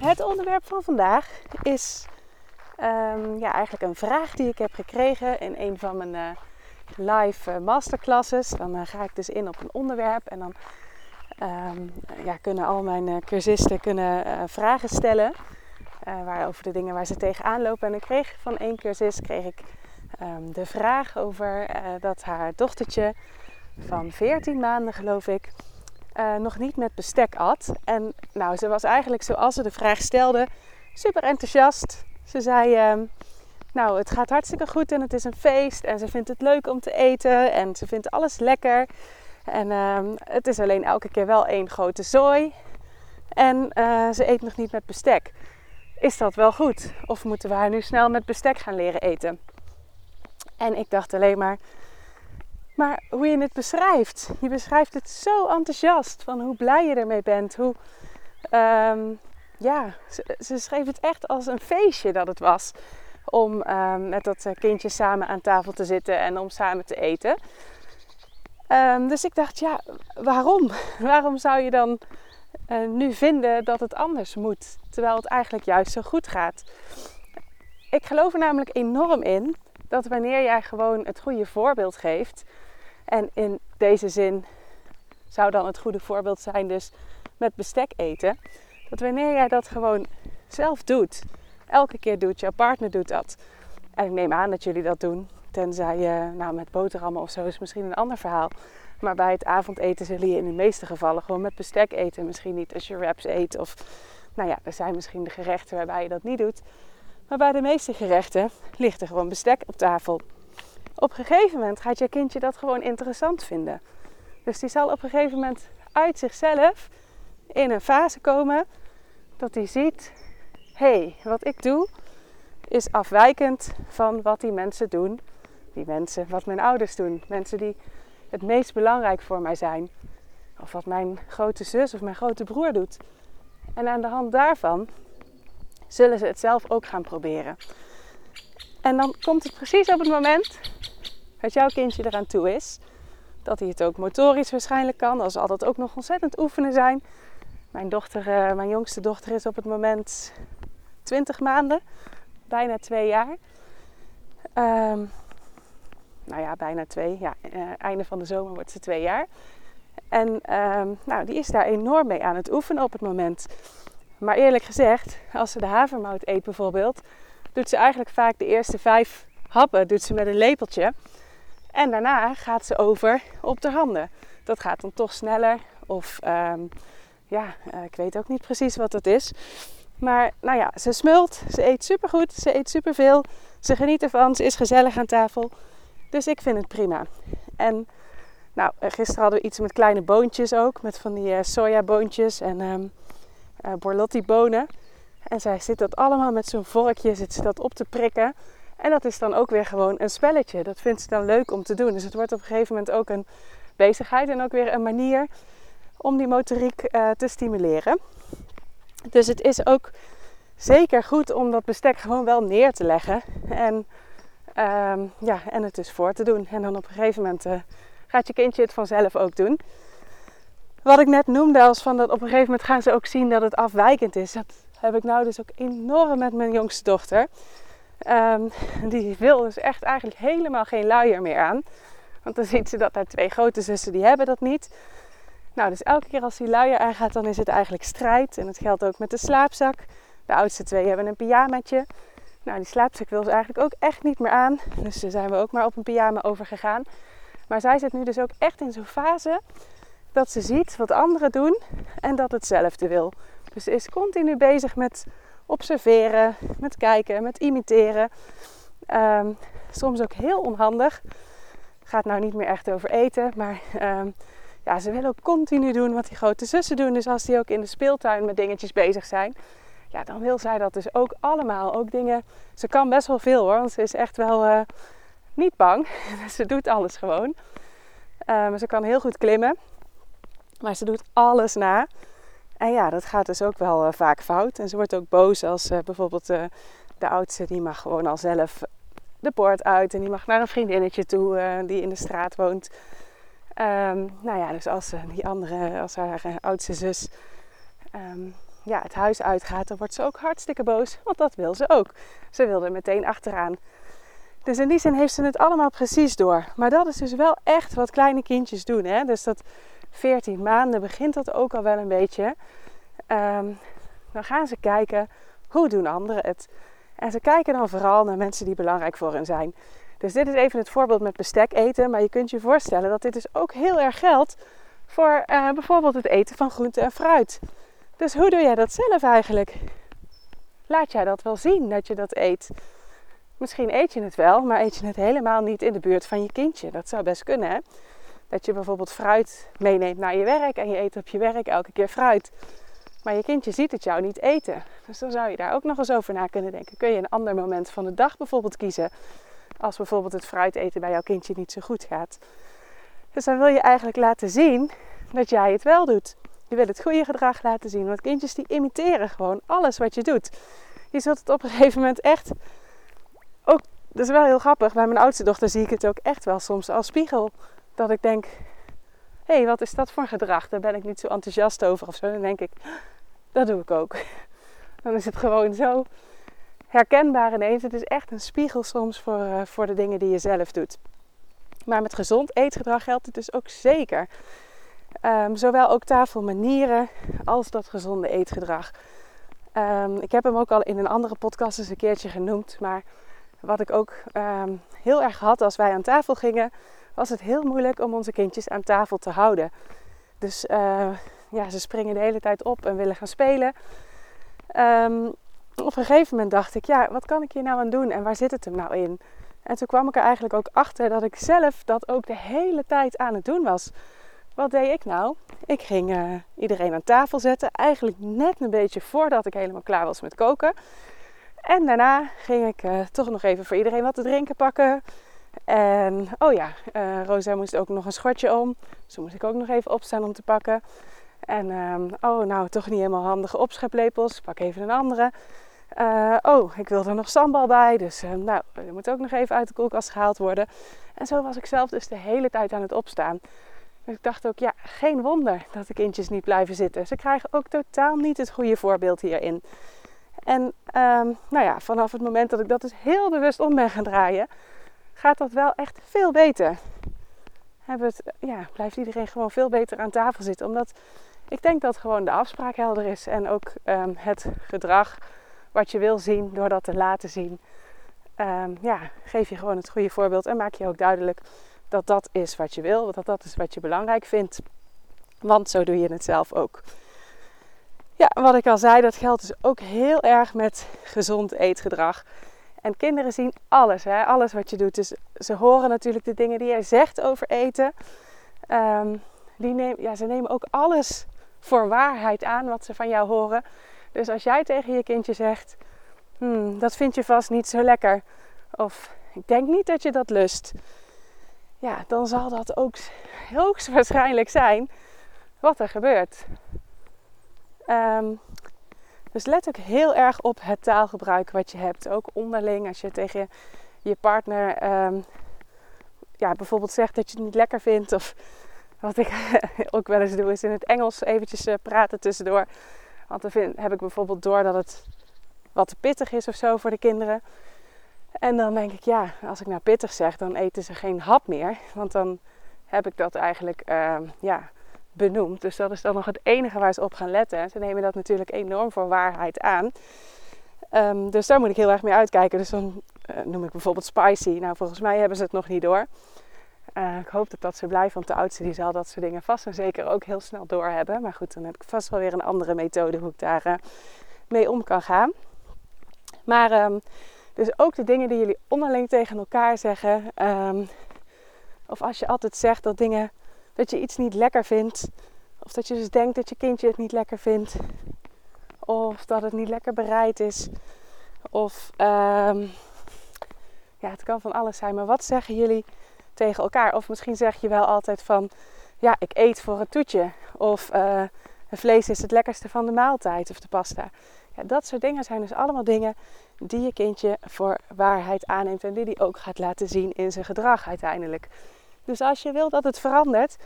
Het onderwerp van vandaag is ehm, ja, eigenlijk een vraag die ik heb gekregen in een van mijn uh, live uh, masterclasses. Dan uh, ga ik dus in op een onderwerp en dan um, ja, kunnen al mijn cursisten kunnen, vragen stellen over de dingen waar ze tegenaan lopen. En ik kreeg van één cursist kreeg ik um, de vraag over dat haar dochtertje van 14 maanden geloof ik uh, nog niet met bestek at. En nou, ze was eigenlijk zoals ze de vraag stelde, super enthousiast. Ze zei, uh, nou, het gaat hartstikke goed en het is een feest. En ze vindt het leuk om te eten en ze vindt alles lekker. En uh, het is alleen elke keer wel één grote zooi. En uh, ze eet nog niet met bestek. Is dat wel goed? Of moeten we haar nu snel met bestek gaan leren eten? En ik dacht alleen maar, maar hoe je het beschrijft. Je beschrijft het zo enthousiast. Van hoe blij je ermee bent. Hoe, um, ja, ze, ze, schreef het echt als een feestje dat het was. Om um, met dat eh, kindje samen aan tafel te zitten en om samen te eten. Um, dus ik dacht, ja, waarom? Waarom zou je dan uh, nu vinden dat het anders moet? Terwijl het eigenlijk juist zo goed gaat. Ik geloof er namelijk enorm in dat wanneer jij gewoon het goede voorbeeld geeft, en in deze zin zou dan het goede voorbeeld zijn dus met bestek eten. Dat wanneer jij dat gewoon zelf doet, elke keer doet, jouw partner doet dat. En ik neem aan dat jullie dat doen. Tenzij je, nou met boterhammen of zo is misschien een ander verhaal. Maar bij het avondeten zullen je in de meeste gevallen gewoon met bestek eten. Misschien niet als je wraps eet of, nou ja, er zijn misschien de gerechten waarbij je dat niet doet. Maar bij de meeste gerechten ligt er gewoon bestek op tafel op een gegeven moment gaat je kindje dat gewoon interessant vinden. Dus die zal op een gegeven moment uit zichzelf in een fase komen dat hij ziet: hé, hey, wat ik doe is afwijkend van wat die mensen doen. Die mensen, wat mijn ouders doen. Mensen die het meest belangrijk voor mij zijn. Of wat mijn grote zus of mijn grote broer doet. En aan de hand daarvan zullen ze het zelf ook gaan proberen. En dan komt het precies op het moment dat jouw kindje eraan toe is. Dat hij het ook motorisch waarschijnlijk kan. Dat zal dat ook nog ontzettend oefenen zijn. Mijn, dochter, uh, mijn jongste dochter is op het moment 20 maanden. Bijna twee jaar. Um, nou ja, bijna twee. Ja, uh, einde van de zomer wordt ze twee jaar. En um, nou, die is daar enorm mee aan het oefenen op het moment. Maar eerlijk gezegd, als ze de havermout eet bijvoorbeeld, doet ze eigenlijk vaak de eerste vijf happen doet ze met een lepeltje. En daarna gaat ze over op de handen. Dat gaat dan toch sneller. Of um, ja, uh, ik weet ook niet precies wat dat is. Maar nou ja, ze smult. Ze eet supergoed. Ze eet superveel. Ze geniet ervan. Ze is gezellig aan tafel. Dus ik vind het prima. En nou, gisteren hadden we iets met kleine boontjes ook. Met van die uh, sojaboontjes en um, uh, borlotti bonen. En zij zit dat allemaal met zo'n vorkje zit ze dat op te prikken. En dat is dan ook weer gewoon een spelletje. Dat vindt ze dan leuk om te doen. Dus het wordt op een gegeven moment ook een bezigheid en ook weer een manier om die motoriek uh, te stimuleren. Dus het is ook zeker goed om dat bestek gewoon wel neer te leggen. En, um, ja, en het dus voor te doen. En dan op een gegeven moment uh, gaat je kindje het vanzelf ook doen. Wat ik net noemde als van dat op een gegeven moment gaan ze ook zien dat het afwijkend is. Dat heb ik nou dus ook enorm met mijn jongste dochter. Um, die wil dus echt eigenlijk helemaal geen luier meer aan. Want dan ziet ze dat haar twee grote zussen die hebben dat niet. Nou, dus elke keer als die luier aangaat, dan is het eigenlijk strijd. En dat geldt ook met de slaapzak. De oudste twee hebben een pyjamaatje. Nou, die slaapzak wil ze eigenlijk ook echt niet meer aan. Dus daar zijn we ook maar op een pyjama overgegaan. Maar zij zit nu dus ook echt in zo'n fase dat ze ziet wat anderen doen en dat hetzelfde wil. Dus ze is continu bezig met observeren, met kijken, met imiteren. Um, soms ook heel onhandig. Gaat nou niet meer echt over eten, maar um, ja, ze willen ook continu doen wat die grote zussen doen. Dus als die ook in de speeltuin met dingetjes bezig zijn, ja, dan wil zij dat dus ook allemaal. Ook dingen, ze kan best wel veel hoor, want ze is echt wel uh, niet bang. ze doet alles gewoon. Uh, ze kan heel goed klimmen, maar ze doet alles na. En ja, dat gaat dus ook wel uh, vaak fout. En ze wordt ook boos als bijvoorbeeld de oudste, die mag gewoon al zelf de poort uit en die mag naar een vriendinnetje toe die in de straat woont. Um, nou ja, dus als die andere, als haar oudste zus um, ja, het huis uitgaat, dan wordt ze ook hartstikke boos. Want dat wil ze ook. Ze wil er meteen achteraan. Dus in die zin heeft ze het allemaal precies door. Maar dat is dus wel echt wat kleine kindjes doen. Hè? Dus dat 14 maanden begint dat ook al wel een beetje. Um, dan gaan ze kijken, hoe doen anderen het? En ze kijken dan vooral naar mensen die belangrijk voor hen zijn. Dus dit is even het voorbeeld met bestek eten. Maar je kunt je voorstellen dat dit dus ook heel erg geldt voor uh, bijvoorbeeld het eten van groente en fruit. Dus hoe doe jij dat zelf eigenlijk? Laat jij dat wel zien dat je dat eet? Misschien eet je het wel, maar eet je het helemaal niet in de buurt van je kindje. Dat zou best kunnen, hè? Dat je bijvoorbeeld fruit meeneemt naar je werk en je eet op je werk elke keer fruit. Maar je kindje ziet het jou niet eten. Dus dan zou je daar ook nog eens over na kunnen denken. Kun je een ander moment van de dag bijvoorbeeld kiezen? Als bijvoorbeeld het fruit eten bij jouw kindje niet zo goed gaat. Dus dan wil je eigenlijk laten zien dat jij het wel doet. Je wil het goede gedrag laten zien. Want kindjes die imiteren gewoon alles wat je doet. Je zult het op een gegeven moment echt ook, dat is wel heel grappig. Bij mijn oudste dochter zie ik het ook echt wel soms als spiegel. Dat ik denk, hé, hey, wat is dat voor gedrag? Daar ben ik niet zo enthousiast over of zo. Dan denk ik, dat doe ik ook. Dan is het gewoon zo herkenbaar ineens. Het is echt een spiegel soms voor, uh, voor de dingen die je zelf doet. Maar met gezond eetgedrag geldt het dus ook zeker. Um, zowel ook tafelmanieren als dat gezonde eetgedrag. Um, ik heb hem ook al in een andere podcast eens een keertje genoemd. Maar wat ik ook um, heel erg had als wij aan tafel gingen, was het heel moeilijk om onze kindjes aan tafel te houden. Dus uh, ja, ze springen de hele tijd op en willen gaan spelen. op een gegeven moment dacht ik, ja, wat kan ik hier nou aan doen en waar zit het hem nou in? En toen kwam ik er eigenlijk ook achter dat ik zelf dat ook de hele tijd aan het doen was. Wat deed ik nou? Ik ging uh, iedereen aan tafel zetten. Eigenlijk net een beetje voordat ik helemaal klaar was met koken. En daarna ging ik uh, toch nog even voor iedereen wat te drinken pakken. En oh ja, uh, Rosa moest ook nog een schortje om. Dus moest ik ook nog even opstaan om te pakken. En um, oh, nou toch niet helemaal handige opscheplepels. Pak even een andere. Uh, oh, ik wil er nog sambal bij. Dus uh, nou, moet ook nog even uit de koelkast gehaald worden. En zo was ik zelf dus de hele tijd aan het opstaan. Dus ik dacht ook, ja, geen wonder dat de kindjes niet blijven zitten. Ze krijgen ook totaal niet het goede voorbeeld hierin. En um, nou ja, vanaf het moment dat ik dat dus heel bewust om ben gaan draaien, gaat dat wel echt veel beter. Het, ja, blijft iedereen gewoon veel beter aan tafel zitten. Omdat ik denk dat gewoon de afspraak helder is. En ook um, het gedrag wat je wil zien door dat te laten zien. Um, ja, geef je gewoon het goede voorbeeld en maak je ook duidelijk dat dat is wat je wil, dat dat is wat je belangrijk vindt. Want zo doe je het zelf ook. Ja, wat ik al zei, dat geldt dus ook heel erg met gezond eetgedrag. En kinderen zien alles, hè? alles wat je doet. Dus ze horen natuurlijk de dingen die jij zegt over eten. Um, die neem, ja, ze nemen ook alles voor waarheid aan wat ze van jou horen. Dus als jij tegen je kindje zegt: hmm, Dat vind je vast niet zo lekker. Of ik denk niet dat je dat lust ja, dan zal dat ook hoogstwaarschijnlijk zijn wat er gebeurt. Um, dus let ook heel erg op het taalgebruik wat je hebt. Ook onderling, als je tegen je partner um, ja, bijvoorbeeld zegt dat je het niet lekker vindt. Of wat ik ook wel eens doe, is in het Engels eventjes uh, praten tussendoor. Want dan vind, heb ik bijvoorbeeld door dat het wat te pittig is of zo voor de kinderen. En dan denk ik, ja, als ik nou pittig zeg, dan eten ze geen hap meer. Want dan heb ik dat eigenlijk uh, ja, benoemd. Dus dat is dan nog het enige waar ze op gaan letten. En ze nemen dat natuurlijk enorm voor waarheid aan. Um, dus daar moet ik heel erg mee uitkijken. Dus dan uh, noem ik bijvoorbeeld spicy. Nou, volgens mij hebben ze het nog niet door. Uh, ik hoop dat dat ze blijft, want de oudste die zal dat soort dingen vast en zeker ook heel snel doorhebben. Maar goed, dan heb ik vast wel weer een andere methode hoe ik daar uh, mee om kan gaan. Maar um, dus ook de dingen die jullie onderling tegen elkaar zeggen. Um, of als je altijd zegt dat dingen dat je iets niet lekker vindt. Of dat je dus denkt dat je kindje het niet lekker vindt. Of dat het niet lekker bereid is. Of ehm, ja, het kan van alles zijn. Maar wat zeggen jullie tegen elkaar? Of misschien zeg je wel altijd van ja, ik eet voor het toetje. Of uh, vlees is het lekkerste van de maaltijd of de pasta. Ja, dat soort dingen zijn dus allemaal dingen die je kindje voor waarheid aanneemt en die die ook gaat laten zien in zijn gedrag uiteindelijk. Dus als je wil dat het verandert,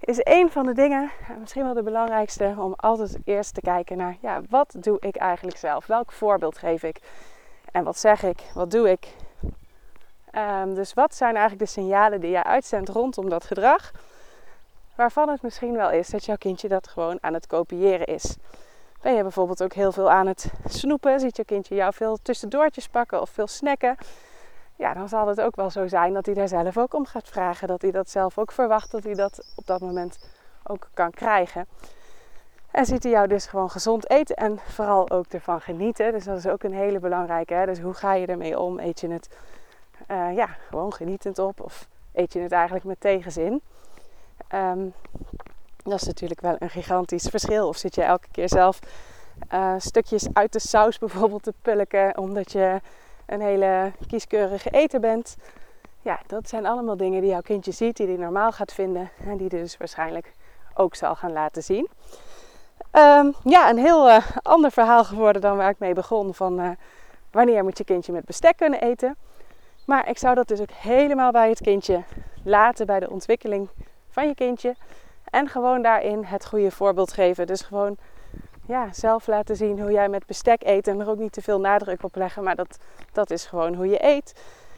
is een van de dingen, misschien wel de belangrijkste, om altijd eerst te kijken naar, ja, wat doe ik eigenlijk zelf? Welk voorbeeld geef ik? En wat zeg ik? Wat doe ik? Um, dus wat zijn eigenlijk de signalen die jij uitzendt rondom dat gedrag? Waarvan het misschien wel is dat jouw kindje dat gewoon aan het kopiëren is. Ben je bijvoorbeeld ook heel veel aan het snoepen? Ziet je kindje jou veel tussendoortjes pakken of veel snacken? Ja, dan zal het ook wel zo zijn dat hij daar zelf ook om gaat vragen. Dat hij dat zelf ook verwacht dat hij dat op dat moment ook kan krijgen. En ziet hij jou dus gewoon gezond eten en vooral ook ervan genieten. Dus dat is ook een hele belangrijke. Hè? Dus hoe ga je ermee om? Eet je het uh, ja, gewoon genietend op of eet je het eigenlijk met tegenzin? Um, dat is natuurlijk wel een gigantisch verschil. Of zit je elke keer zelf uh, stukjes uit de saus bijvoorbeeld te pulken omdat je een hele kieskeurige eter bent. Ja, dat zijn allemaal dingen die jouw kindje ziet, die hij normaal gaat vinden en die dus waarschijnlijk ook zal gaan laten zien. Um, ja, een heel uh, ander verhaal geworden dan waar ik mee begon van uh, wanneer moet je kindje met bestek kunnen eten. Maar ik zou dat dus ook helemaal bij het kindje laten, bij de ontwikkeling van je kindje. En gewoon daarin het goede voorbeeld geven. Dus gewoon ja, zelf laten zien hoe jij met bestek eet. En er ook niet te veel nadruk op leggen. Maar dat, dat is gewoon hoe je eet.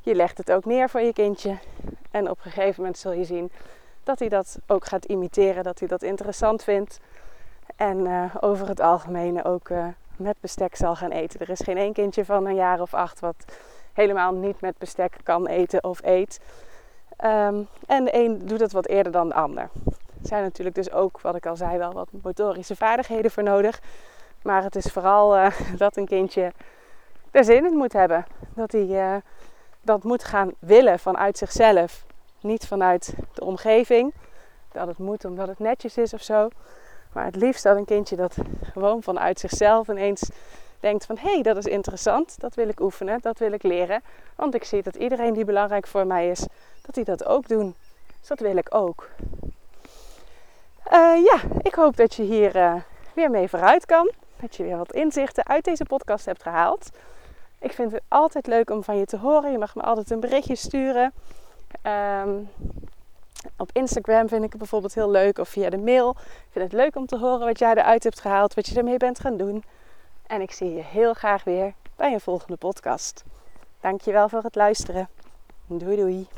Je legt het ook neer voor je kindje. En op een gegeven moment zul je zien dat hij dat ook gaat imiteren. Dat hij dat interessant vindt. En uh, over het algemeen ook uh, met bestek zal gaan eten. Er is geen één kindje van een jaar of acht wat helemaal niet met bestek kan eten of eet. Um, en de een doet het wat eerder dan de ander. Zijn natuurlijk dus ook, wat ik al zei, wel wat motorische vaardigheden voor nodig. Maar het is vooral uh, dat een kindje er zin in moet hebben. Dat hij uh, dat moet gaan willen vanuit zichzelf. Niet vanuit de omgeving. Dat het moet omdat het netjes is of zo. Maar het liefst dat een kindje dat gewoon vanuit zichzelf ineens denkt van... hé, hey, dat is interessant, dat wil ik oefenen, dat wil ik leren. Want ik zie dat iedereen die belangrijk voor mij is, dat die dat ook doen. Dus dat wil ik ook. Uh, ja, ik hoop dat je hier uh, weer mee vooruit kan. Dat je weer wat inzichten uit deze podcast hebt gehaald. Ik vind het altijd leuk om van je te horen. Je mag me altijd een berichtje sturen. Um, op Instagram vind ik het bijvoorbeeld heel leuk of via de mail. Ik vind het leuk om te horen wat jij eruit hebt gehaald, wat je ermee bent gaan doen. En ik zie je heel graag weer bij een volgende podcast. Dankjewel voor het luisteren. Doei doei.